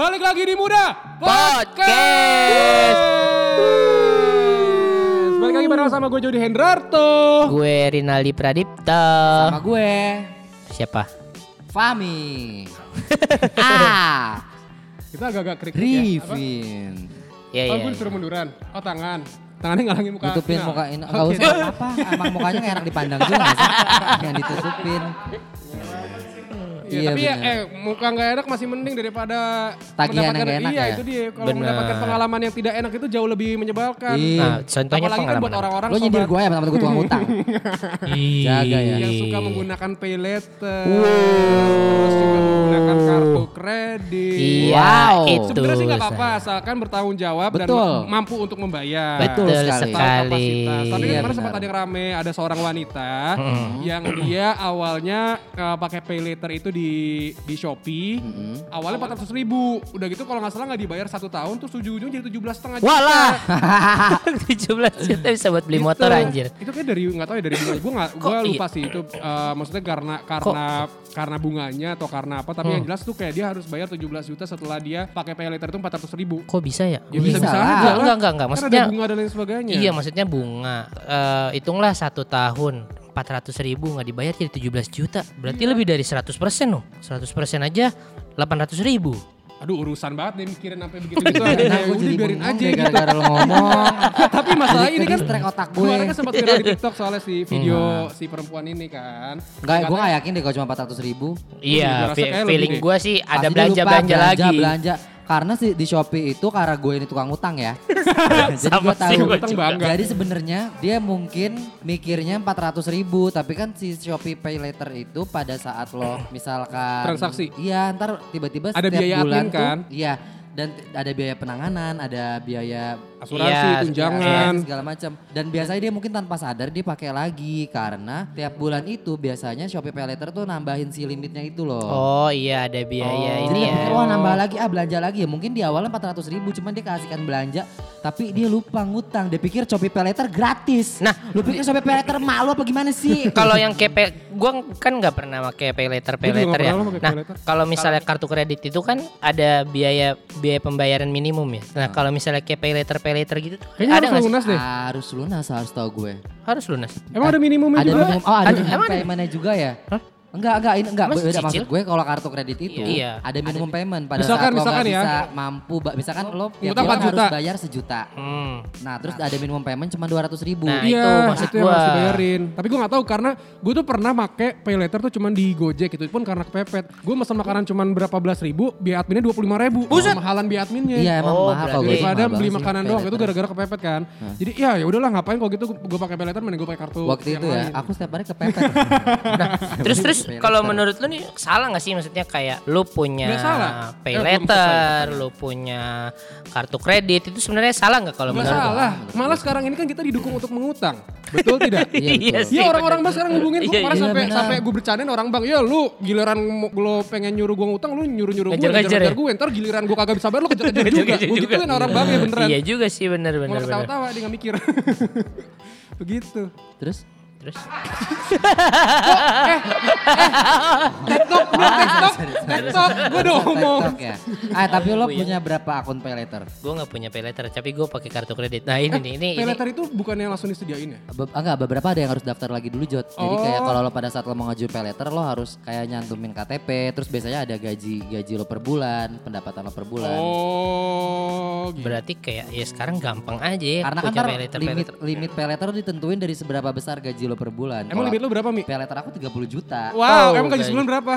Balik lagi di Muda Podcast. Balik lagi bareng sama gue Jody Hendrarto. Gue Rinaldi Pradipta. Sama gue Siapa? Fami Ah Kita agak-agak krik ya. Apa? Rivin Ya Oh, ya. gue disuruh munduran. Oh, tangan. Tangannya ngalangin muka. Tutupin Nah. muka ini Gak Oke. usah apa Emang mukanya gak enak dipandang juga sih Yang ditutupin Iya, Iya, tapi ya, eh muka nggak enak masih mending daripada Tagihan yang mendapatkan- nggak enak Iya, ya? itu dia. Kalau Bener. mendapatkan pengalaman yang tidak enak itu jauh lebih menyebalkan. Iya. Nah, contohnya Apalagi kan pengalaman. buat orang-orang Lo nyindir gue ya sama gue tukang utang Jaga ya. yang suka menggunakan pay letter, terus juga menggunakan kartu kredit. Iya, Wow. itu. Sebenarnya sih nggak apa-apa, asalkan bertanggung jawab dan Betul. ma- mampu untuk membayar. Betul sekali. sekali. kapasitas. Tapi Iya, kemarin sempat benar. ada yang rame, ada seorang wanita yang dia awalnya uh, pakai pay letter itu di di Shopee. Awalnya 400 ribu, udah gitu kalau nggak salah nggak dibayar satu tahun, terus ujung-ujungnya jadi 17 setengah juta. Walah 17 juta bisa buat beli Gitu. motor anjir. Itu kayak dari nggak tahu ya dari bunga. Gue nggak, Kok gue iya? lupa sih itu. uh, maksudnya karena karena karena bunganya atau karena apa? Tapi Hmm. yang jelas tuh kayak dia harus bayar 17 juta setelah dia pakai pay letter itu 400 ribu. Kok bisa ya? Ya bisa bisa Bisa lah. aja Enggak, enggak, enggak. Kan Maksudnya ada bunga dan lain sebagainya. Iya maksudnya bunga. Eh hitunglah satu tahun 400 ribu nggak dibayar jadi 17 juta. Berarti Iya. lebih dari 100 persen loh. 100 persen aja 800 ribu. Aduh urusan banget deh mikirin sampai begitu gitu. Nah, udah jadi biarin aja gitu. gara-gara lo ngomong Tapi masalah ini kan ke-distract otak gue. Kemarin kan sempat viral di TikTok soalnya si video si perempuan ini kan. Enggak, gue gak yakin deh kalau cuma 400 ribu Iya, kayak feeling gue sih ada Pasti dia belanja lagi. belanja. Karena sih di Shopee itu karena gue ini tukang utang ya. Jadi Sama gue sih tahu. juga. bangga. Jadi sebenarnya dia mungkin mikirnya 400 ribu, tapi kan si Shopee Pay Later itu pada saat lo misalkan Transaksi. Iya, ntar tiba-tiba Ada setiap biaya bulan admin kan? tuh, iya. Dan ada biaya penanganan, ada biaya Asuransi, Iya, tunjangan. asuransi, segala macam. Dan biasanya dia mungkin tanpa sadar dia pakai lagi karena tiap bulan itu biasanya Shopee Pay Later tuh nambahin si limitnya itu loh. Oh iya ada biaya Oh. Jadi ini dia ya. pikir wah nambah lagi ah belanja lagi ya mungkin di awalnya 400 ribu cuman dia kasihkan belanja tapi dia lupa ngutang dia pikir Shopee Pay Later gratis. Nah, lu pikir Shopee Pay Later malu apa gimana sih? Kalau yang pay, gua kan nggak pernah pakai pay letter pay ya. Nah, pay kalau misalnya kartu kredit itu kan ada biaya biaya pembayaran minimum ya. Nah, kalau misalnya kayak pay letter pay letter gitu tuh Kayaknya ada harus nggak sih? lunas deh. harus lunas harus tahu gue. Harus lunas. Emang ada minimumnya Ada juga? minimum oh ada Ada- minimum emang ada? paymentnya juga ya? Hah? Enggak, enggak, ini enggak. Mas Beda maksud gue kalau kartu kredit itu Iya. ada minimum payment pada Misalkan- saat lo misalkan ya. bisa mampu, misalkan lo tiap bulan 4 harus juta. bayar sejuta. Hmm. Nah, terus ada minimum payment cuma 200 ribu. Nah, iya, itu maksud yang gua. harus dibayarin. Tapi gue gak tahu karena gue tuh pernah make pay letter tuh cuman di Gojek itu pun karena kepepet. Gue mesen makanan cuman berapa belas ribu, biaya adminnya dua puluh lima ribu. Buset. Mahalan biaya adminnya. Iya emang Oh, mahal kalau gue. Daripada beli makanan doang itu gara-gara kepepet kan. Jadi ya ya udahlah ngapain kalau gitu gue pakai pay letter mending gue pakai kartu Waktu yang itu ya, aku setiap hari kepepet. Terus terus Kalau menurut lu nih salah nggak sih maksudnya kayak lu punya Nggak pay letter, lu punya kartu kredit itu sebenarnya salah nggak kalau menurut lu? salah. Malah sekarang ini kan kita didukung untuk mengutang. Betul tidak? Iya, Iya betul. Iya orang-orang bang sekarang ngubungin gue Iya, kemarin iya, sampai sampai gue bercandain orang bang, ya lu giliran mau- lo pengen nyuruh gue ngutang, lu nyuruh nyuruh gue, Ngejar-ngejar ngejar ya? gue, ntar giliran gue kagak bisa bayar, lu kejar-kejar juga. Gue gituin orang bang ya beneran. Iya juga sih bener bener bener. ketawa-tawa dia gak mikir. Begitu. Terus? Terus TikTok, belum TikTok, TikTok, gue udah ngomong. Ya. Ah tapi lo punya berapa akun pay letter? gue nggak punya pay letter tapi gue pakai kartu kredit. Nah ini nih ini Pay ini letter itu bukannya langsung disediain ya? Be enggak, beberapa ada yang harus daftar lagi dulu Jot. Jadi Oh. kayak kalau lo pada saat lo mau ngajuin pay letter lo harus kayak nyantumin KTP, terus biasanya ada gaji gaji lo per bulan, pendapatan lo per bulan. Oh, gitu. berarti kayak ya sekarang gampang aja ya Karena kan pay limit limit pay letter ditentuin dari seberapa besar gaji lo per bulan. Emang limit lo berapa Mi? Pay letter aku 30 juta. Wow, Oh, emang gaji sebulan berapa?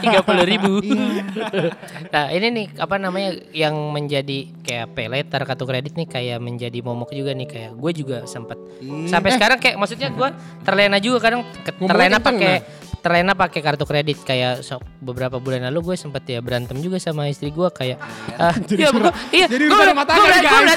tiga puluh ribu. Iya. nah ini nih apa namanya yang menjadi kayak pay letter kartu kredit nih kayak menjadi momok juga nih kayak gue juga sempat sampai sekarang kayak maksudnya gue terlena juga kadang terlena pakai terlena pakai kartu kredit kayak so- beberapa bulan lalu gue sempet ya berantem juga sama istri gue kayak ah, iya gue iya jadi gue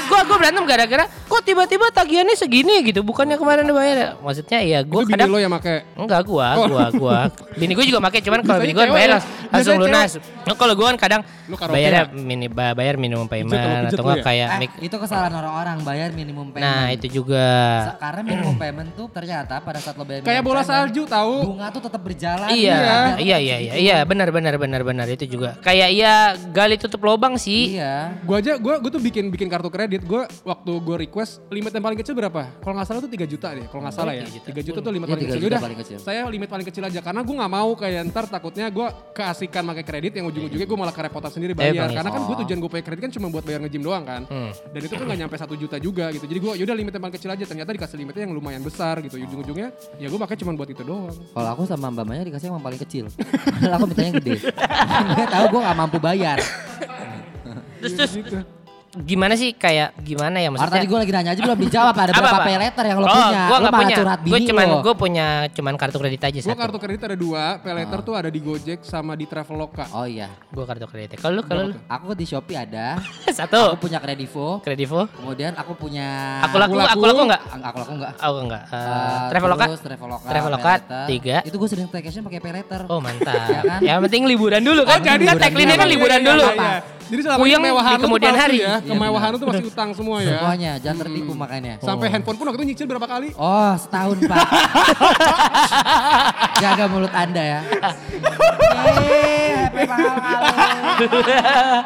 gue gue berantem gara-gara kok tiba-tiba tagihannya segini gitu bukannya kemarin dibayar maksudnya ya gue kadang lo yang make. Enggak gua, Oh. gua, gua. Bini gua juga pakai cuman kalau bini gua cewek bayar ya. langsung, lunas. Nah, kalau gua kan kadang Lu karaoke bayar ya? mini ba- bayar minimum payment atau enggak ya? kayak Eh, mik- itu kesalahan orang-orang bayar minimum payment. Nah, itu juga. Karena minimum payment tuh ternyata pada saat lo bayar Kayak bola salju tahu. Bunga tuh tetap berjalan. Iya, ya. iya, iya, iya, iya, benar, benar, benar, benar itu juga. Kayak ya gali tutup lubang sih. Iya. Gue aja, gue gue tuh bikin bikin kartu kredit. Gue waktu gue request limit yang paling kecil berapa? Kalau nggak salah tuh 3 juta deh. Kalau nggak salah ya. 3 juta tuh limit Iya, paling 3 kecil. juta Udah, paling kecil. saya limit paling kecil aja karena gue nggak mau kayak ntar takutnya gue keasikan pakai kredit yang ujung-ujungnya gue malah kerepotan sendiri bayar. Emang karena kan gue Oh. tujuan gue pakai kredit kan cuma buat bayar nge-gym doang kan. Hmm. Dan itu tuh nggak nyampe satu juta juga gitu. Jadi gue yaudah limit yang paling kecil aja. Ternyata dikasih limitnya yang lumayan besar gitu. Ujung-ujungnya ya gue pakai cuma buat itu doang. Kalau aku sama Mbak Maya dikasih yang paling kecil. Aku mintanya gede. Dia tahu gue gak mampu bayar. Terus terus Gitu. Gimana sih kayak gimana ya Karena maksudnya? tadi gue lagi nanya aja belum dijawab. Ada Apa, berapa apa? pay letter yang lo oh, punya? Gua lo nggak punya. curhat Gue cuman gue punya cuman kartu kredit aja Gue kartu kredit ada dua, pay letter tuh ada di Gojek sama di Traveloka. Oh iya. Gue kartu kredit. Kalau lu kalau lu Aku di Shopee ada. satu Aku punya Kredivo. kredivo. Kemudian aku punya... Aku laku, Aku aku laku. enggak? Aku laku enggak. Aku enggak. Uh, Eh, Traveloka. terus Traveloka. Tiga. Itu gue sering staycation pakai pay letter. Oh mantap. Ya kan? Yang penting liburan dulu kan. Oh, jadi kan dulu. kan liburan Iya, iya, dulu. Jadi selama Puyeng ini kemewahan di kemudian hari. ya. Iya, Kemewahan tuh masih utang semua ya. Semuanya, jangan tertipu makanya. Sampai handphone pun waktu itu nyicil berapa kali? Oh, setahun Pak. Jaga mulut Anda ya. Yeay, happy mahal-mahal.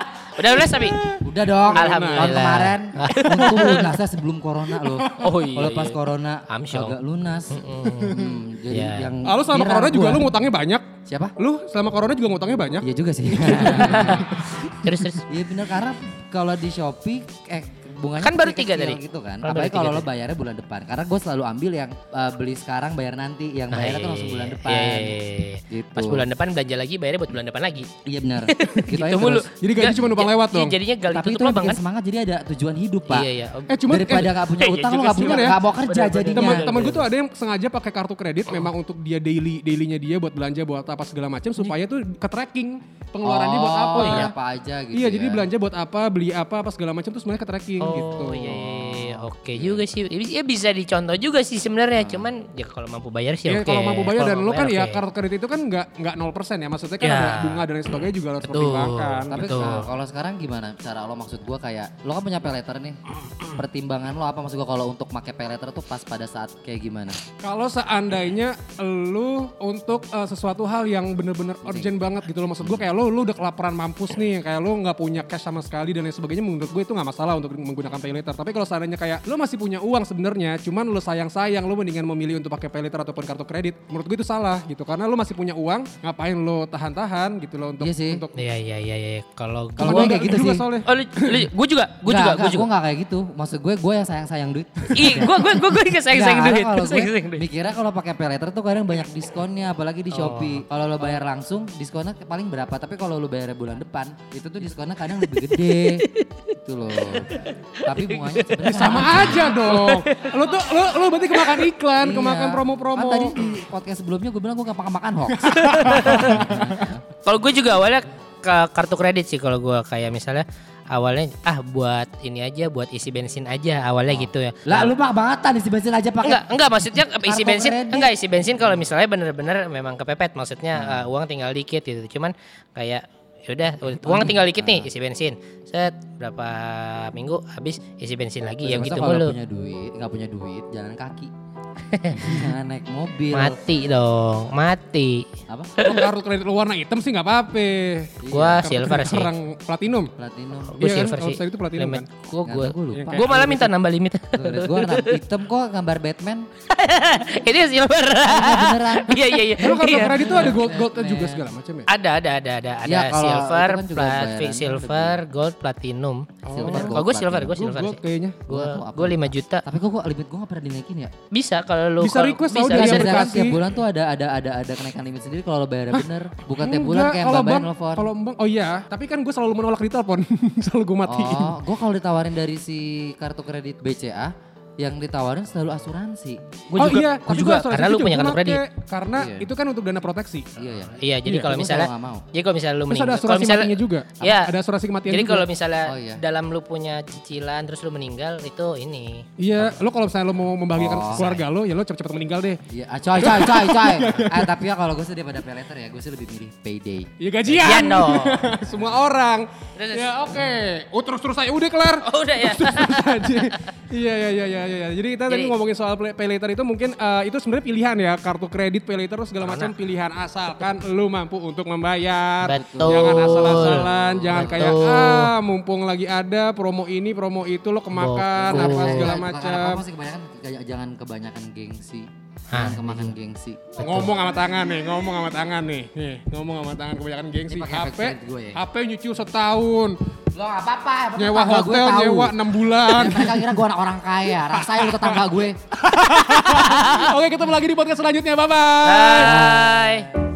Udah lunas tapi. Udah dong. Alhamdulillah. Tahun kemarin untung lunasnya sebelum corona loh. Oh iya, Kalau pas iya. corona Amsyong. agak lunas. Hmm, jadi Iya. yang Ah, lu selama corona juga gua. lu ngutangnya banyak. Siapa? Lu selama corona juga ngutangnya banyak. Iya juga sih. Terus terus. Iya bener karena kalau di Shopee eh bunganya Kan baru tiga tadi. gitu kan. Baru Apalagi kalau lo bayarnya bulan depan. Karena gue selalu ambil yang eh, beli sekarang bayar nanti, yang Ah, bayarnya iya, tuh langsung bulan iya, depan. iya, iya, iya. Gitu. Pas bulan depan belanja lagi bayarnya buat bulan depan lagi. Iya benar. gitu, aja Gitu mulu. terus. Jadi gaji cuma numpang ja- lewat iya, dong. Jadinya gali Tapi itu lubang bikin kan. semangat jadi ada tujuan hidup pak. Iya iya. Eh cuman Daripada eh, gak punya iya utang lo juga gak sih, punya ya. gak mau kerja jadinya. teman gue tuh ada yang sengaja pakai kartu kredit memang untuk dia daily dailynya dia buat belanja buat apa segala macam supaya tuh ke tracking pengeluarannya buat apa. Oh, iya, apa aja gitu. Iya, jadi ya. belanja buat apa, beli apa, apa segala macam tuh semuanya ke tracking gitu. Oh iya, iya, iya. oke juga sih. Ya bisa dicontoh juga sih sebenarnya. Cuman ya kalau mampu bayar sih Ya oke. kalau mampu bayar dan mampu lu kan bayar, ya kartu kredit itu kan nggak nggak 0% ya maksudnya kan Ya. ada bunga dan lain sebagainya juga harus pertimbangkan. Tapi Betul. nah, kalau sekarang gimana cara lo maksud gua kayak lo kan punya pay letter nih. Pertimbangan lo apa maksud gua kalau untuk pakai pay letter tuh pas pada saat kayak gimana? Kalau seandainya lu untuk eh, sesuatu hal yang bener-bener urgent banget gitu loh maksud gue kayak lo lu udah kelaparan mampus nih kayak lo nggak punya cash sama sekali dan lain sebagainya menurut gue itu nggak masalah untuk menggunakan pay later tapi kalau seandainya kayak lo masih punya uang sebenarnya cuman lo sayang-sayang lo mendingan memilih untuk pakai pay later ataupun kartu kredit menurut gue itu salah gitu karena lo masih punya uang ngapain lo tahan-tahan gitu loh untuk Iya sih. untuk Iya iya iya iya. Kalau Kalau gua kayak gitu juga sih. soalnya. Oh, lu, lu, gua juga, Nggak, juga, gua juga. Gua nggak kayak gitu. Maksud gue, gue yang sayang-sayang duit. Ih, gua gua gua gua juga sayang sayang Nggak, duit. Kalau gue mikirnya kalau pakai pay letter tuh kadang banyak diskonnya, apalagi Oh. di Shopee. Kalau lo bayar langsung, diskonnya paling berapa? Tapi kalau lo bayar bulan depan, itu tuh diskonnya kadang lebih gede. itu loh. Tapi bunganya sebenarnya sama aja dong lo tuh lo lo berarti kemakan iklan Iya. kemakan promo-promo Kan tadi di podcast sebelumnya gue bilang gue gak makan-makan hoax. Kalau gue juga awalnya ke kartu kredit sih kalau gue kayak misalnya awalnya ah buat ini aja buat isi bensin aja awalnya gitu ya. lah lu mah bangetan isi bensin aja pakai. Enggak, enggak maksudnya isi bensin, kredit. enggak isi bensin kalau misalnya bener-bener memang kepepet maksudnya uh, uang tinggal dikit gitu. Cuman kayak yaudah uang tinggal dikit nih isi bensin. Set berapa minggu habis isi bensin lagi ya Masa gitu mulu. punya duit, nggak punya duit, jalan kaki. Jangan naik mobil. Mati dong, mati. Apa? Kalau kartu kredit lo warna hitam sih nggak apa-apa Gua Kartu silver sih. orang platinum Platinum. Gue Iya kan, silver sih. itu platinum kan. Gue Nggak gue tahu, gua lupa. Gue malah minta nambah limit. Gue warna hitam kok gambar Batman. Ini silver. beneran. Iya iya iya. Kalau kartu Iya. kredit tuh ada gold goldnya juga segala macam ya. Ada ada ada ada ada silver, itu kan bayarannya silver, gold, platinum. Silver, Kalau gold, gue silver, gue platinum. silver Gold sih. kayaknya. Nggak gue 5 juta. Tapi kok kok limit gue gak pernah dinaikin ya? Bisa kalau lu Bisa kalau- request bisa, bisa, Biasanya kan tiap bulan tuh ada ada ada ada kenaikan limit sendiri kalau lo bayarnya bener. Bukan tiap bulan Enggak, kayak kalau Mbak Mbak bang, nelfon. kalau bang, oh iya, tapi kan gue selalu menolak di telepon, selalu gue matiin. Oh, gue kalau ditawarin dari si kartu kredit BCA, yang ditawarin selalu asuransi. Gue oh juga, iya, gua juga gua asuransi karena lu juga punya gua kartu kredit. Karena Iya. itu kan untuk dana proteksi. Iya ya. Iya, jadi Iya, kalau gua misalnya mau. jadi kalau misalnya lu Terus meninggal, ada kalau asuransi misalnya matinya juga. Iya. Ada asuransi kematian Jadi juga. kalau misalnya Oh, iya. dalam lu punya cicilan terus lu meninggal itu ini. Iya, lo kalau misalnya lo mau membahagiakan Oh. keluarga lo, ya lo cepet-cepet meninggal deh. Iya, ah, coy, coy, coy, coy. eh, tapi ya kalau gue sih daripada pay letter ya, gue sih lebih milih payday. Ya gajian. Gajian dong. Semua orang. Terus- Ya oke. Oh terus-terus aja udah kelar. Oh udah ya. Terus aja. Iya iya iya iya. iya. Jadi kita tadi ngomongin soal pay, pay later itu mungkin eh, itu sebenarnya pilihan ya, kartu kredit, pay later segala macam pilihan asalkan lu mampu untuk membayar. Betul. Jangan asal-asalan, jangan Betul. kayak ah mumpung lagi ada promo ini, promo itu lo kemakan Betul. apa segala macam. apa-apa sih kebanyakan kayak jangan kebanyakan gengsi. Jangan kemakan gengsi. Ngomong sama tangan nih, ngomong sama tangan nih. Nih, ngomong sama tangan kebanyakan gengsi. HP, gue ya. HP nyucil setahun. Lo gak apa-apa. apa Nyewa tetangga gue hotel, tahu. nyewa 6 bulan. Mereka kira gue anak orang kaya. Rasain lu tetangga gue. Oke, ketemu lagi di podcast selanjutnya. Bye-bye. Bye.